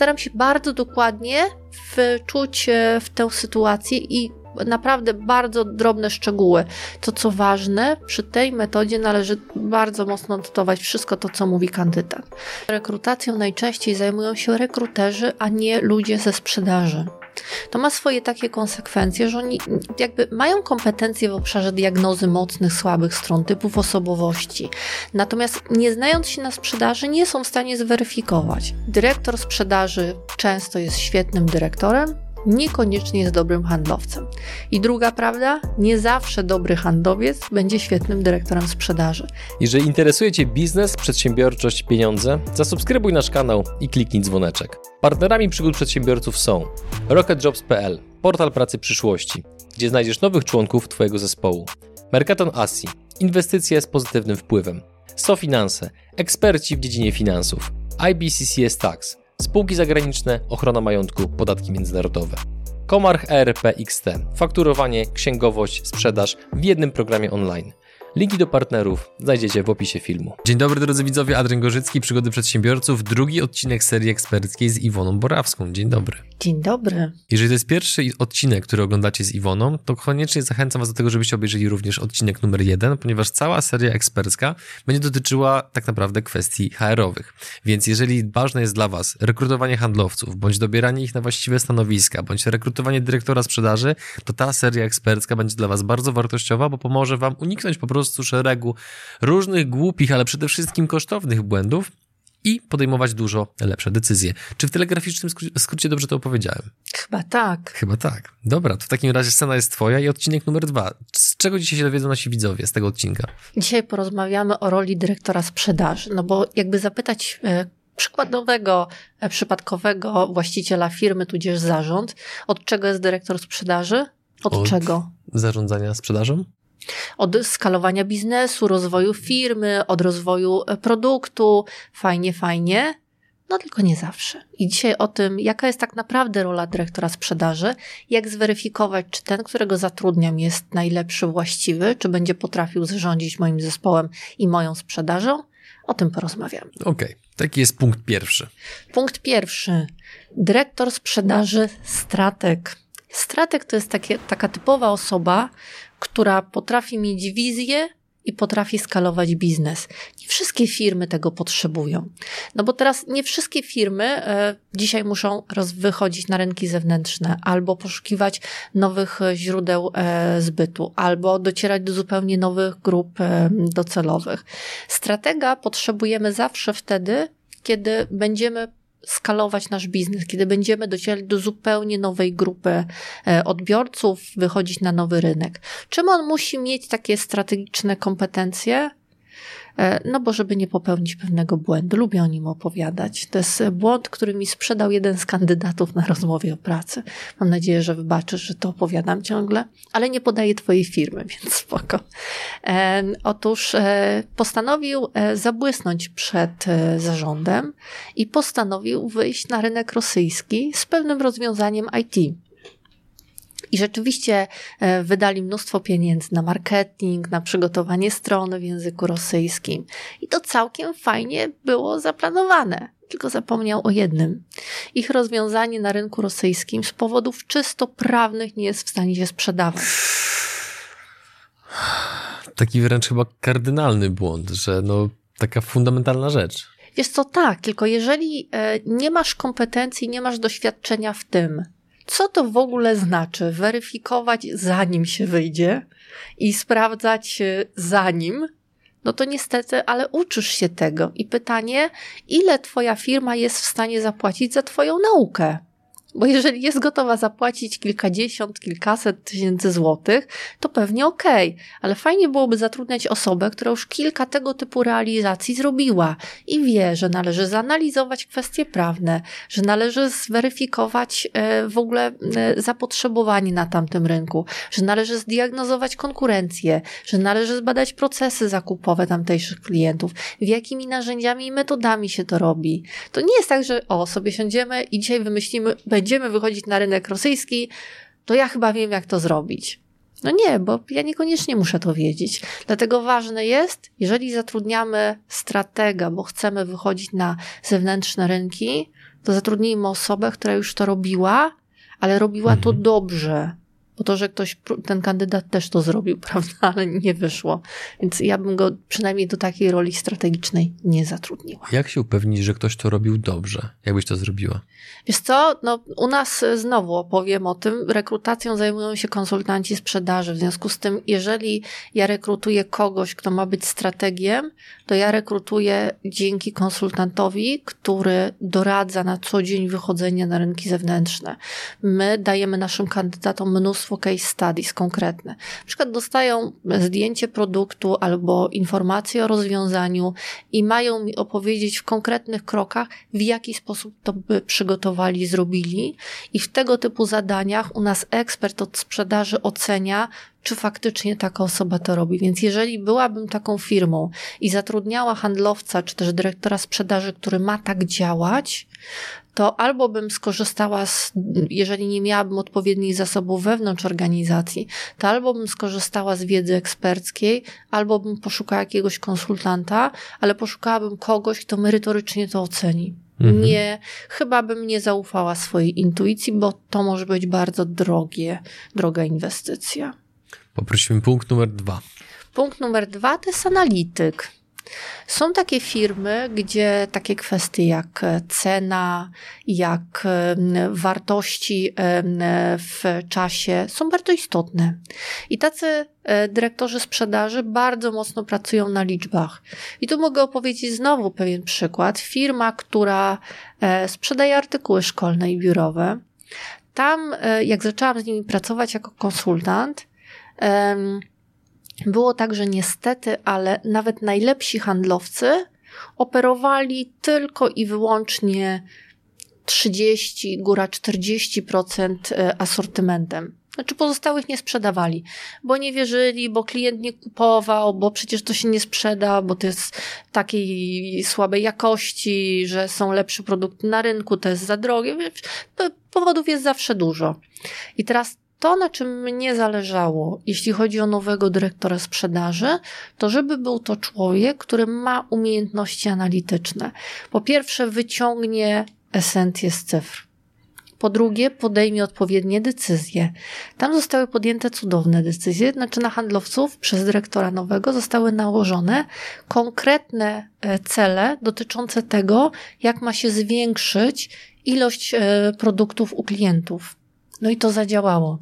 staram się bardzo dokładnie wczuć e, w tę sytuację i naprawdę bardzo drobne szczegóły. To, co ważne, przy tej metodzie należy bardzo mocno notować wszystko to, co mówi kandydat. Rekrutacją najczęściej zajmują się rekruterzy, a nie ludzie ze sprzedaży. To ma swoje takie konsekwencje, że oni jakby mają kompetencje w obszarze diagnozy mocnych, słabych stron, typów osobowości. Natomiast nie znając się na sprzedaży, nie są w stanie zweryfikować. Dyrektor sprzedaży często jest świetnym dyrektorem, niekoniecznie jest dobrym handlowcem. I druga prawda, nie zawsze dobry handlowiec będzie świetnym dyrektorem sprzedaży. Jeżeli interesuje Cię biznes, przedsiębiorczość, pieniądze, zasubskrybuj nasz kanał i kliknij dzwoneczek. Partnerami przygód przedsiębiorców są RocketJobs.pl, portal pracy przyszłości, gdzie znajdziesz nowych członków Twojego zespołu. Mercaton Asi, inwestycje z pozytywnym wpływem. SoFinanse, eksperci w dziedzinie finansów. IBCCS Tax, spółki zagraniczne, ochrona majątku, podatki międzynarodowe. Komarch ERP XT, fakturowanie, księgowość, sprzedaż w jednym programie online. Linki do partnerów znajdziecie w opisie filmu. Dzień dobry drodzy widzowie, Adrian Gorzycki, Przygody Przedsiębiorców, drugi odcinek serii eksperckiej z Iwoną Borawską. Dzień dobry. Dzień dobry. Jeżeli to jest pierwszy odcinek, który oglądacie z Iwoną, to koniecznie zachęcam was do tego, żebyście obejrzeli również odcinek numer jeden, ponieważ cała seria ekspercka będzie dotyczyła tak naprawdę kwestii HR-owych. Więc jeżeli ważne jest dla was rekrutowanie handlowców, bądź dobieranie ich na właściwe stanowiska, bądź rekrutowanie dyrektora sprzedaży, to ta seria ekspercka będzie dla was bardzo wartościowa, bo pomoże wam uniknąć po prostu szeregu różnych głupich, ale przede wszystkim kosztownych błędów, i podejmować dużo lepsze decyzje. Czy w telegraficznym skrócie dobrze to opowiedziałem? Chyba tak. Chyba tak. Dobra, to w takim razie scena jest twoja i odcinek numer dwa. Z czego dzisiaj się dowiedzą nasi widzowie z tego odcinka? Dzisiaj porozmawiamy o roli dyrektora sprzedaży, no bo jakby zapytać e, przykładowego, e, przypadkowego właściciela firmy, tudzież zarząd, od czego jest dyrektor sprzedaży? Od, od czego? Zarządzania sprzedażą? Od skalowania biznesu, rozwoju firmy, od rozwoju e, produktu. Fajnie, fajnie. No tylko nie zawsze. I dzisiaj o tym, jaka jest tak naprawdę rola dyrektora sprzedaży, jak zweryfikować, czy ten, którego zatrudniam, jest najlepszy, właściwy, czy będzie potrafił zarządzić moim zespołem i moją sprzedażą, o tym porozmawiamy. Okej, okay. taki jest punkt pierwszy. Punkt pierwszy. Dyrektor sprzedaży, strateg. Strateg to jest takie, taka typowa osoba, która potrafi mieć wizję i potrafi skalować biznes. Nie wszystkie firmy tego potrzebują. No bo teraz nie wszystkie firmy e, dzisiaj muszą wychodzić na rynki zewnętrzne, albo poszukiwać nowych e, źródeł e, zbytu, albo docierać do zupełnie nowych grup docelowych. Stratega potrzebujemy zawsze wtedy, kiedy będziemy skalować nasz biznes, kiedy będziemy docierać do zupełnie nowej grupy e, odbiorców, wychodzić na nowy rynek. Czym on musi mieć takie strategiczne kompetencje? E, no bo żeby nie popełnić pewnego błędu. Lubię o nim opowiadać. To jest błąd, który mi sprzedał jeden z kandydatów na rozmowie o pracy. Mam nadzieję, że wybaczysz, że to opowiadam ciągle, ale nie podaję twojej firmy, więc spoko. E, otóż e, postanowił zabłysnąć przed zarządem i postanowił wyjść na rynek rosyjski z pewnym rozwiązaniem IT. I rzeczywiście e, wydali mnóstwo pieniędzy na marketing, na przygotowanie strony w języku rosyjskim. I to całkiem fajnie było zaplanowane. Tylko zapomniał o jednym. Ich rozwiązanie na rynku rosyjskim z powodów czysto prawnych nie jest w stanie się sprzedawać. Taki wręcz chyba kardynalny błąd, że no taka fundamentalna rzecz. Wiesz co, tak, tylko jeżeli e, nie masz kompetencji, nie masz doświadczenia w tym, co to w ogóle znaczy? Weryfikować zanim się wyjdzie i sprawdzać e, zanim, no to niestety, ale uczysz się tego. I pytanie, ile Twoja firma jest w stanie zapłacić za Twoją naukę? Bo jeżeli jest gotowa zapłacić kilkadziesiąt, kilkaset tysięcy złotych, to pewnie okej, okay. ale fajnie byłoby zatrudniać osobę, która już kilka tego typu realizacji zrobiła i wie, że należy zanalizować kwestie prawne, że należy zweryfikować e, w ogóle e, zapotrzebowanie na tamtym rynku, że należy zdiagnozować konkurencję, że należy zbadać procesy zakupowe tamtejszych klientów, w jakimi narzędziami i metodami się to robi. To nie jest tak, że o, sobie siądziemy i dzisiaj wymyślimy, będziemy wychodzić na rynek rosyjski, to ja chyba wiem, jak to zrobić. No nie, bo ja niekoniecznie muszę to wiedzieć. Dlatego ważne jest, jeżeli zatrudniamy stratega, bo chcemy wychodzić na zewnętrzne rynki, to zatrudnijmy osobę, która już to robiła, ale robiła to Mhm. dobrze. Bo to, że ktoś, ten kandydat też to zrobił, prawda, ale nie wyszło. Więc ja bym go przynajmniej do takiej roli strategicznej nie zatrudniła. Jak się upewnić, że ktoś to robił dobrze? Jakbyś to zrobiła? Wiesz co, no, u nas y, znowu opowiem o tym. Rekrutacją zajmują się konsultanci sprzedaży. W związku z tym, jeżeli ja rekrutuję kogoś, kto ma być strategiem, to ja rekrutuję dzięki konsultantowi, który doradza na co dzień wychodzenie na rynki zewnętrzne. My dajemy naszym kandydatom mnóstwo case studies konkretne. Na przykład dostają zdjęcie produktu albo informacje o rozwiązaniu i mają mi opowiedzieć w konkretnych krokach, w jaki sposób to by przygotowali, zrobili. I w tego typu zadaniach u nas ekspert od sprzedaży ocenia, czy faktycznie taka osoba to robi. Więc jeżeli byłabym taką firmą i zatrudniała handlowca, czy też dyrektora sprzedaży, który ma tak działać, to albo bym skorzystała z, jeżeli nie miałabym odpowiednich zasobów wewnątrz organizacji, to albo bym skorzystała z wiedzy eksperckiej, albo bym poszukała jakiegoś konsultanta, ale poszukałabym kogoś, kto merytorycznie to oceni. Mhm. Nie, chyba bym nie zaufała swojej intuicji, bo to może być bardzo drogie, droga inwestycja. Poprosimy punkt numer dwa. Punkt numer dwa to jest analityk. Są takie firmy, gdzie takie kwestie jak cena, jak em, wartości em, w czasie są bardzo istotne. I tacy e, dyrektorzy sprzedaży bardzo mocno pracują na liczbach. I tu mogę opowiedzieć znowu pewien przykład. Firma, która e, sprzedaje artykuły szkolne i biurowe. Tam, e, jak zaczęłam z nimi pracować jako konsultant, było tak, że niestety, ale nawet najlepsi handlowcy operowali tylko i wyłącznie 30, góra 40% e, asortymentem. Znaczy pozostałych nie sprzedawali, bo nie wierzyli, bo klient nie kupował, bo przecież to się nie sprzeda, bo to jest takiej słabej jakości, że są lepsze produkty na rynku, to jest za drogie. Powodów jest zawsze dużo. I teraz to, na czym mnie zależało, jeśli chodzi o nowego dyrektora sprzedaży, to żeby był to człowiek, który ma umiejętności analityczne. Po pierwsze, wyciągnie esencję z cyfr. Po drugie, podejmie odpowiednie decyzje. Tam zostały podjęte cudowne decyzje, znaczy na handlowców przez dyrektora nowego zostały nałożone konkretne e, cele dotyczące tego, jak ma się zwiększyć ilość e, produktów u klientów. No i to zadziałało.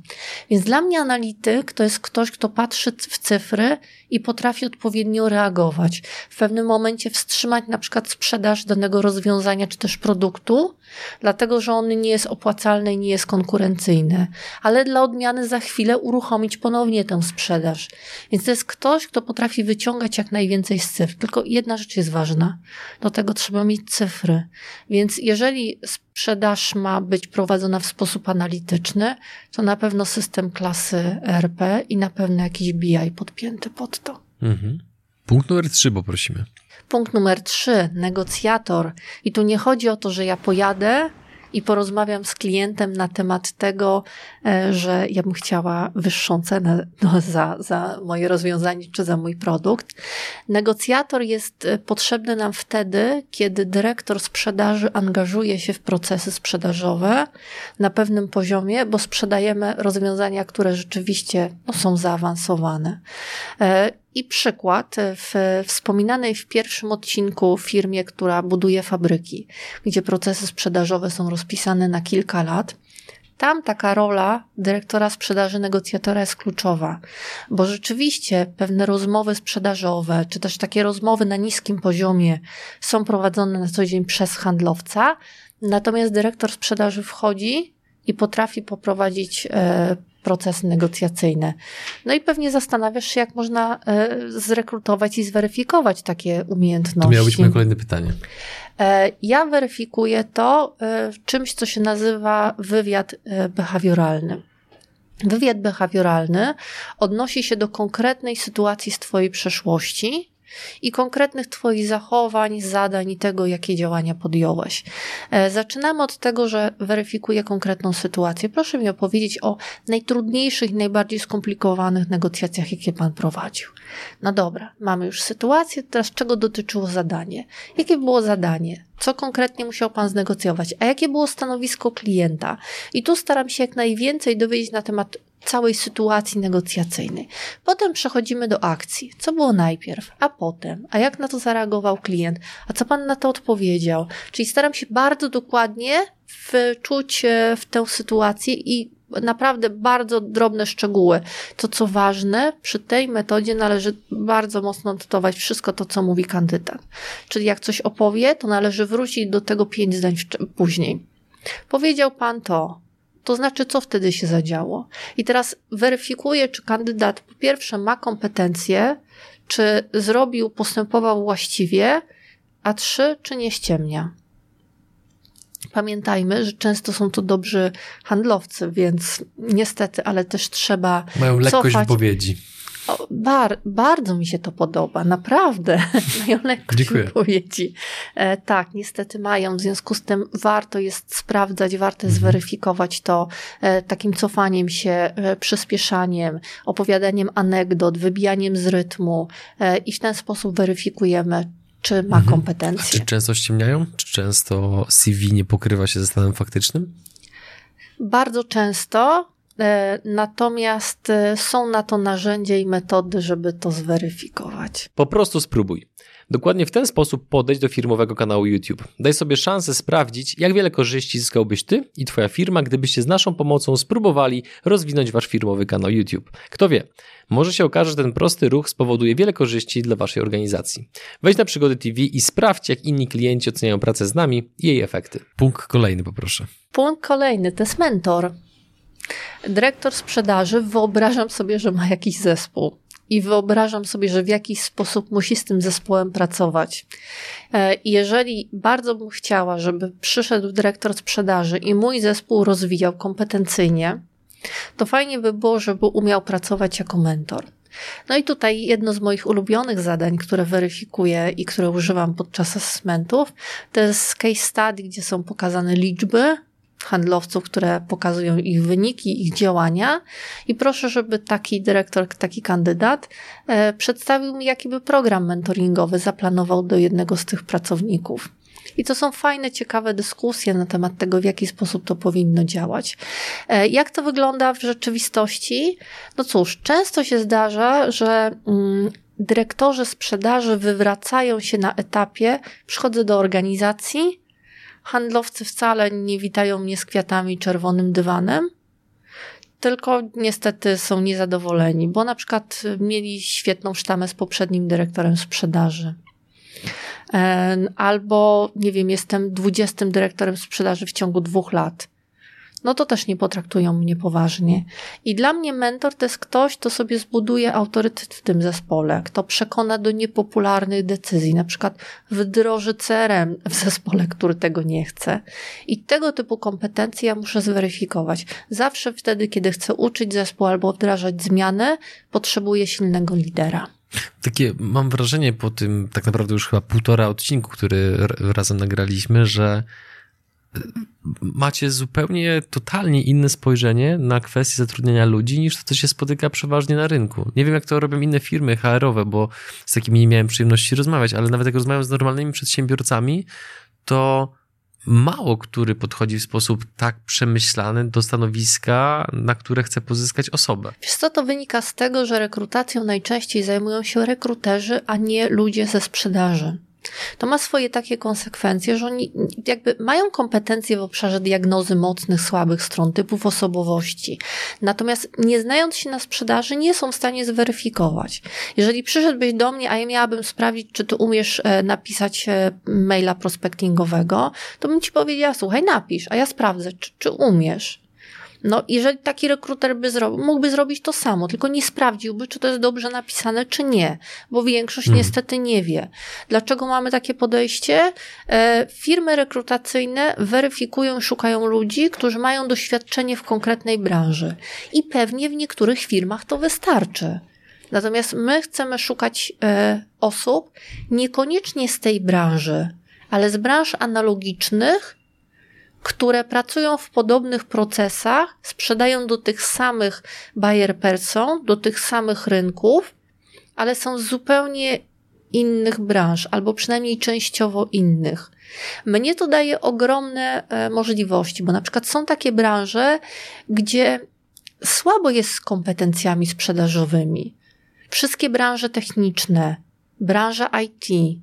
Więc dla mnie analityk to jest ktoś, kto patrzy w cyfry i potrafi odpowiednio reagować. W pewnym momencie wstrzymać na przykład sprzedaż danego rozwiązania czy też produktu, dlatego że on nie jest opłacalny i nie jest konkurencyjny, ale dla odmiany za chwilę uruchomić ponownie tę sprzedaż. Więc to jest ktoś, kto potrafi wyciągać jak najwięcej z cyfr. Tylko jedna rzecz jest ważna. Do tego trzeba mieć cyfry. Więc jeżeli sprzedaż ma być prowadzona w sposób analityczny, to na pewno system klasy RP i na pewno jakiś BI podpięty pod to. Mhm. Punkt numer trzy poprosimy. Punkt numer trzy, negocjator. I tu nie chodzi o to, że ja pojadę i porozmawiam z klientem na temat tego, e, że ja bym chciała wyższą cenę no, za, za moje rozwiązanie czy za mój produkt. Negocjator jest e, potrzebny nam wtedy, kiedy dyrektor sprzedaży angażuje się w procesy sprzedażowe na pewnym poziomie, bo sprzedajemy rozwiązania, które rzeczywiście no, są zaawansowane. E, I przykład w wspominanej w pierwszym odcinku firmie, która buduje fabryki, gdzie procesy sprzedażowe są rozpisane na kilka lat. Tam taka rola dyrektora sprzedaży negocjatora jest kluczowa, bo rzeczywiście pewne rozmowy sprzedażowe, czy też takie rozmowy na niskim poziomie są prowadzone na co dzień przez handlowca, natomiast dyrektor sprzedaży wchodzi i potrafi poprowadzić procesy negocjacyjne. No i pewnie zastanawiasz się, jak można e, zrekrutować i zweryfikować takie umiejętności. To miało być moje kolejne pytanie. E, Ja weryfikuję to e, czymś, co się nazywa wywiad behawioralny. Wywiad behawioralny odnosi się do konkretnej sytuacji z Twojej przeszłości i konkretnych Twoich zachowań, zadań i tego, jakie działania podjąłeś. E, zaczynamy od tego, że weryfikuję konkretną sytuację. Proszę mi opowiedzieć o najtrudniejszych najbardziej skomplikowanych negocjacjach, jakie Pan prowadził. No dobra, mamy już sytuację, teraz czego dotyczyło zadanie? Jakie było zadanie? Co konkretnie musiał Pan znegocjować? A jakie było stanowisko klienta? I tu staram się jak najwięcej dowiedzieć na temat całej sytuacji negocjacyjnej. Potem przechodzimy do akcji. Co było najpierw, a potem, a jak na to zareagował klient, a co pan na to odpowiedział. Czyli staram się bardzo dokładnie wczuć w tę sytuację i naprawdę bardzo drobne szczegóły. To, co ważne, przy tej metodzie należy bardzo mocno notować wszystko to, co mówi kandydat. Czyli jak coś opowie, to należy wrócić do tego pięć zdań później. Powiedział pan to, to znaczy, co wtedy się zadziało. I teraz weryfikuję, czy kandydat po pierwsze ma kompetencje, czy zrobił, postępował właściwie, a trzy, czy nie ściemnia. Pamiętajmy, że często są to dobrzy handlowcy, więc niestety, ale też trzeba. Mają lekkość cofać. wypowiedzi. O, bar, bardzo mi się to podoba, naprawdę. mają lekkość Dziękuję. E, tak, niestety mają. W związku z tym warto jest sprawdzać, warto jest mhm. weryfikować to e, takim cofaniem się, e, przyspieszaniem, opowiadaniem anegdot, wybijaniem z rytmu e, i w ten sposób weryfikujemy, czy ma mhm. kompetencje. czy często ściemniają? Czy często CV nie pokrywa się ze stanem faktycznym? Bardzo często. E, natomiast e, są na to narzędzia i metody, żeby to zweryfikować. Po prostu spróbuj. Dokładnie w ten sposób podejść do firmowego kanału YouTube. Daj sobie szansę sprawdzić, jak wiele korzyści zyskałbyś ty i twoja firma, gdybyście z naszą pomocą spróbowali rozwinąć wasz firmowy kanał YouTube. Kto wie, może się okaże, że ten prosty ruch spowoduje wiele korzyści dla waszej organizacji. Wejdź na Przygody TV i sprawdź, jak inni klienci oceniają pracę z nami i jej efekty. Punkt kolejny poproszę. Punkt kolejny to jest mentor. Dyrektor sprzedaży, wyobrażam sobie, że ma jakiś zespół i wyobrażam sobie, że w jakiś sposób musi z tym zespołem pracować. E, jeżeli bardzo bym chciała, żeby przyszedł dyrektor sprzedaży i mój zespół rozwijał kompetencyjnie, to fajnie by było, żeby umiał pracować jako mentor. No i tutaj jedno z moich ulubionych zadań, które weryfikuję i które używam podczas asesmentów, to jest case study, gdzie są pokazane liczby, handlowców, które pokazują ich wyniki, ich działania i proszę, żeby taki dyrektor, taki kandydat e, przedstawił mi, jaki by program mentoringowy zaplanował do jednego z tych pracowników. I to są fajne, ciekawe dyskusje na temat tego, w jaki sposób to powinno działać. E, jak to wygląda w rzeczywistości? No cóż, często się zdarza, że mm, dyrektorzy sprzedaży wywracają się na etapie, przychodzę do organizacji, handlowcy wcale nie witają mnie z kwiatami czerwonym dywanem, tylko niestety są niezadowoleni, bo na przykład mieli świetną sztamę z poprzednim dyrektorem sprzedaży. Albo, nie wiem, jestem dwudziestym dyrektorem sprzedaży w ciągu dwóch lat no to też nie potraktują mnie poważnie. I dla mnie mentor to jest ktoś, kto sobie zbuduje autorytet w tym zespole, kto przekona do niepopularnych decyzji, na przykład wdroży CRM w zespole, który tego nie chce. I tego typu kompetencje ja muszę zweryfikować. Zawsze wtedy, kiedy chcę uczyć zespół albo wdrażać zmiany, potrzebuję silnego lidera. Takie mam wrażenie po tym tak naprawdę już chyba półtora odcinku, który razem nagraliśmy, że macie zupełnie, totalnie inne spojrzenie na kwestie zatrudniania ludzi niż to, co się spotyka przeważnie na rynku. Nie wiem, jak to robią inne firmy HR-owe, bo z takimi nie miałem przyjemności rozmawiać, ale nawet jak rozmawiam z normalnymi przedsiębiorcami, to mało który podchodzi w sposób tak przemyślany do stanowiska, na które chce pozyskać osobę. Wiesz co, to wynika z tego, że rekrutacją najczęściej zajmują się rekruterzy, a nie ludzie ze sprzedaży to ma swoje takie konsekwencje, że oni jakby mają kompetencje w obszarze diagnozy mocnych, słabych stron, typów osobowości. Natomiast nie znając się na sprzedaży, nie są w stanie zweryfikować. Jeżeli przyszedłbyś do mnie, a ja miałabym sprawdzić, czy ty umiesz e, napisać e, maila prospectingowego, to bym ci powiedziała, słuchaj, napisz, a ja sprawdzę, czy, czy umiesz. No, jeżeli taki rekruter by zrobił, mógłby zrobić to samo, tylko nie sprawdziłby, czy to jest dobrze napisane, czy nie, bo większość hmm. niestety nie wie. Dlaczego mamy takie podejście? E, firmy rekrutacyjne weryfikują, szukają ludzi, którzy mają doświadczenie w konkretnej branży i pewnie w niektórych firmach to wystarczy. Natomiast my chcemy szukać e, osób niekoniecznie z tej branży, ale z branż analogicznych, które pracują w podobnych procesach, sprzedają do tych samych buyer person, do tych samych rynków, ale są z zupełnie innych branż, albo przynajmniej częściowo innych. Mnie to daje ogromne e, możliwości, bo na przykład są takie branże, gdzie słabo jest z kompetencjami sprzedażowymi. Wszystkie branże techniczne, branża IT,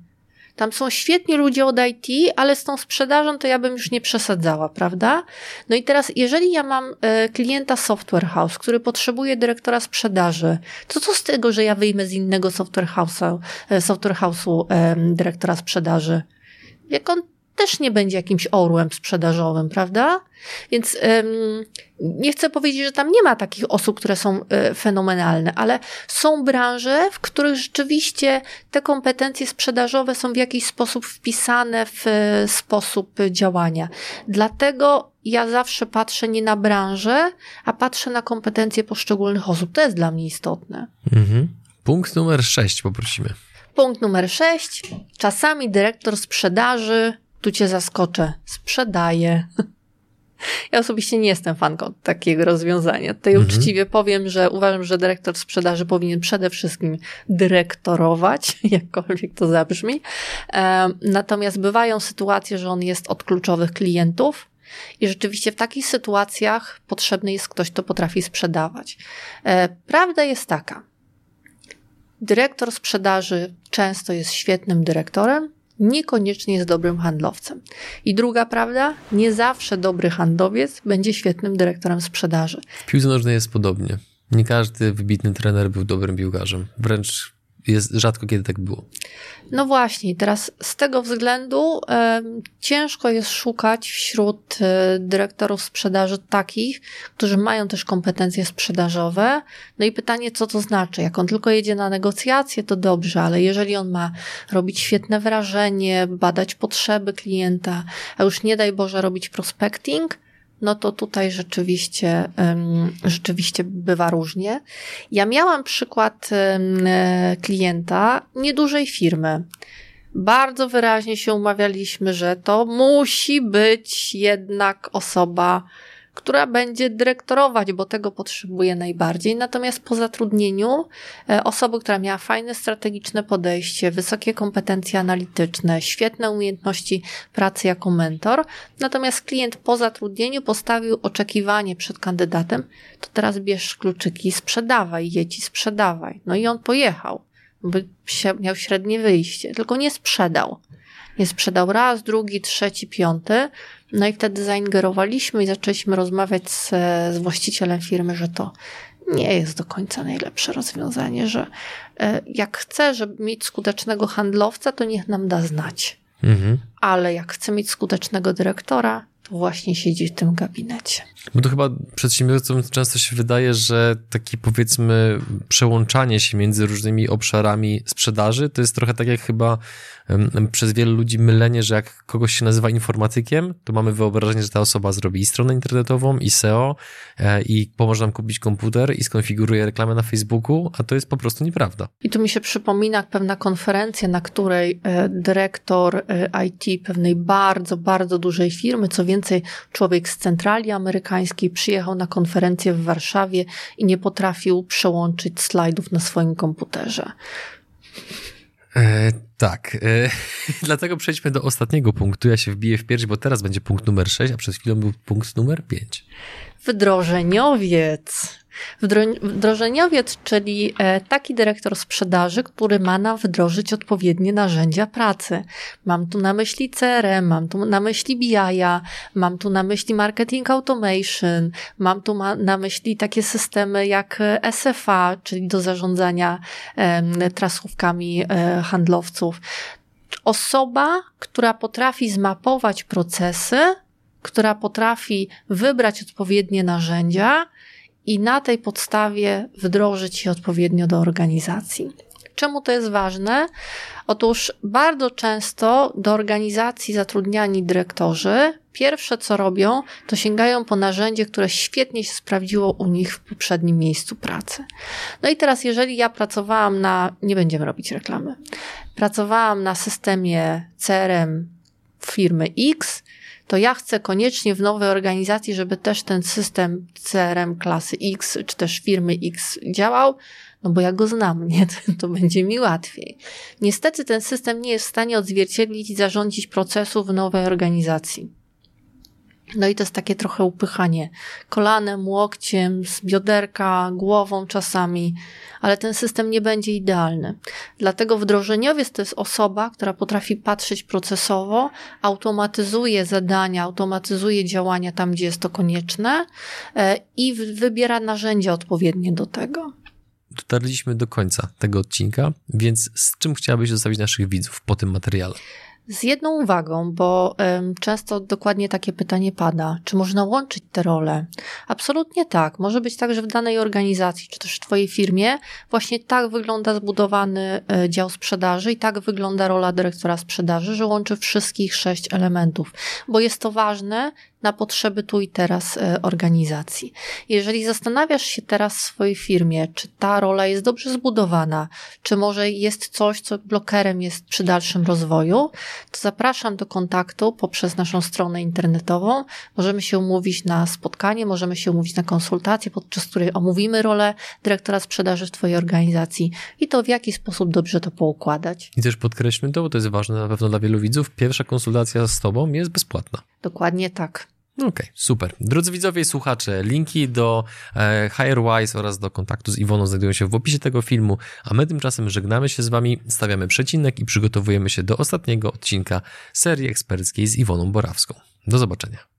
tam są świetni ludzie od IT, ale z tą sprzedażą to ja bym już nie przesadzała, prawda? No i teraz, jeżeli ja mam e, klienta software house, który potrzebuje dyrektora sprzedaży, to co z tego, że ja wyjmę z innego software house'u, e, software house'u dyrektora sprzedaży? Jak on też nie będzie jakimś orłem sprzedażowym, prawda? Więc ym, nie chcę powiedzieć, że tam nie ma takich osób, które są y, fenomenalne, ale są branże, w których rzeczywiście te kompetencje sprzedażowe są w jakiś sposób wpisane w y, sposób działania. Dlatego ja zawsze patrzę nie na branżę, a patrzę na kompetencje poszczególnych osób. To jest dla mnie istotne. Mhm. Punkt numer sześć poprosimy. Punkt numer sześć. Czasami dyrektor sprzedaży tu cię zaskoczę, sprzedaję. Ja osobiście nie jestem fanką takiego rozwiązania. Tutaj mhm. uczciwie powiem, że uważam, że dyrektor sprzedaży powinien przede wszystkim dyrektorować, jakkolwiek to zabrzmi. Natomiast bywają sytuacje, że on jest od kluczowych klientów. I rzeczywiście w takich sytuacjach potrzebny jest ktoś, kto potrafi sprzedawać. E, prawda jest taka. Dyrektor sprzedaży często jest świetnym dyrektorem, niekoniecznie jest dobrym handlowcem. I druga prawda, nie zawsze dobry handlowiec będzie świetnym dyrektorem sprzedaży. W piłce nożnej jest podobnie. Nie każdy wybitny trener był dobrym piłkarzem. Wręcz jest rzadko kiedy tak było. No właśnie, teraz z tego względu ciężko jest szukać wśród e, dyrektorów sprzedaży takich, którzy mają też kompetencje sprzedażowe. No i pytanie, co to znaczy? Jak on tylko jedzie na negocjacje, to dobrze, ale jeżeli on ma robić świetne wrażenie, badać potrzeby klienta, a już nie daj Boże robić prospecting, no to tutaj rzeczywiście, rzeczywiście bywa różnie. Ja miałam przykład klienta niedużej firmy. Bardzo wyraźnie się umawialiśmy, że to musi być jednak osoba która będzie dyrektorować, bo tego potrzebuje najbardziej. Natomiast po zatrudnieniu e, osoby, która miała fajne strategiczne podejście, wysokie kompetencje analityczne, świetne umiejętności pracy jako mentor, natomiast klient po zatrudnieniu postawił oczekiwanie przed kandydatem, to teraz bierz kluczyki, sprzedawaj, jedź i sprzedawaj. No i on pojechał, bo miał średnie wyjście, tylko nie sprzedał. Nie sprzedał raz, drugi, trzeci, piąty, no i wtedy zaingerowaliśmy i zaczęliśmy rozmawiać z, z właścicielem firmy, że to nie jest do końca najlepsze rozwiązanie, że e, jak chce, żeby mieć skutecznego handlowca, to niech nam da znać. Mhm. Ale jak chce mieć skutecznego dyrektora, to właśnie siedzi w tym gabinecie. Bo to chyba przedsiębiorcom często się wydaje, że takie powiedzmy przełączanie się między różnymi obszarami sprzedaży to jest trochę tak jak chyba przez wielu ludzi mylenie, że jak kogoś się nazywa informatykiem, to mamy wyobrażenie, że ta osoba zrobi i stronę internetową, i SEO, e, i pomoże nam kupić komputer, i skonfiguruje reklamę na Facebooku, a to jest po prostu nieprawda. I tu mi się przypomina pewna konferencja, na której e, dyrektor e, IT pewnej bardzo, bardzo dużej firmy, co więcej, człowiek z centrali amerykańskiej przyjechał na konferencję w Warszawie i nie potrafił przełączyć slajdów na swoim komputerze. E, tak, e, dlatego przejdźmy do ostatniego punktu. Ja się wbiję w pierś, bo teraz będzie punkt numer 6, a przed chwilą był punkt numer 5. Wdrożeniowiec. Wdrożeniowiec, czyli e, taki dyrektor sprzedaży, który ma nam wdrożyć odpowiednie narzędzia pracy. Mam tu na myśli CRM, mam tu na myśli BI, mam tu na myśli marketing automation, mam tu na myśli takie systemy jak SFA, czyli do zarządzania trasówkami e, handlowców. Osoba, która potrafi zmapować procesy, która potrafi wybrać odpowiednie narzędzia i na tej podstawie wdrożyć je odpowiednio do organizacji. Czemu to jest ważne? Otóż bardzo często do organizacji zatrudniani dyrektorzy pierwsze co robią, to sięgają po narzędzie, które świetnie się sprawdziło u nich w poprzednim miejscu pracy. No i teraz, jeżeli ja pracowałam na, nie będziemy robić reklamy, pracowałam na systemie CRM firmy X, to ja chcę koniecznie w nowej organizacji, żeby też ten system CRM klasy X, czy też firmy X działał, no bo ja go znam, nie? To będzie mi łatwiej. Niestety ten system nie jest w stanie odzwierciedlić i zarządzić procesu w nowej organizacji. No i to jest takie trochę upychanie kolanem, łokciem, z bioderka, głową czasami, ale ten system nie będzie idealny. Dlatego wdrożeniowiec to jest osoba, która potrafi patrzeć procesowo, automatyzuje zadania, automatyzuje działania tam, gdzie jest to konieczne e, i wybiera narzędzia odpowiednie do tego. Dotarliśmy do końca tego odcinka, więc z czym chciałabyś zostawić naszych widzów po tym materiale? Z jedną uwagą, bo często dokładnie takie pytanie pada, czy można łączyć te role? Absolutnie tak. Może być tak, że w danej organizacji, czy też w Twojej firmie, właśnie tak wygląda zbudowany e, dział sprzedaży i tak wygląda rola dyrektora sprzedaży, że łączy wszystkich sześć elementów, bo jest to ważne na potrzeby tu i teraz e, organizacji. Jeżeli zastanawiasz się teraz w swojej firmie, czy ta rola jest dobrze zbudowana, czy może jest coś, co blokerem jest przy dalszym rozwoju, to zapraszam do kontaktu poprzez naszą stronę internetową. Możemy się umówić na spotkanie, możemy się umówić na konsultację, podczas której omówimy rolę dyrektora sprzedaży w Twojej organizacji i to w jaki sposób dobrze to poukładać. I też podkreślmy to, bo to jest ważne na pewno dla wielu widzów. Pierwsza konsultacja z Tobą jest bezpłatna. Dokładnie tak. Okej, okay, super. Drodzy widzowie i słuchacze, linki do e, HireWise oraz do kontaktu z Iwoną znajdują się w opisie tego filmu, a my tymczasem żegnamy się z Wami, stawiamy przecinek i przygotowujemy się do ostatniego odcinka serii eksperckiej z Iwoną Borawską. Do zobaczenia.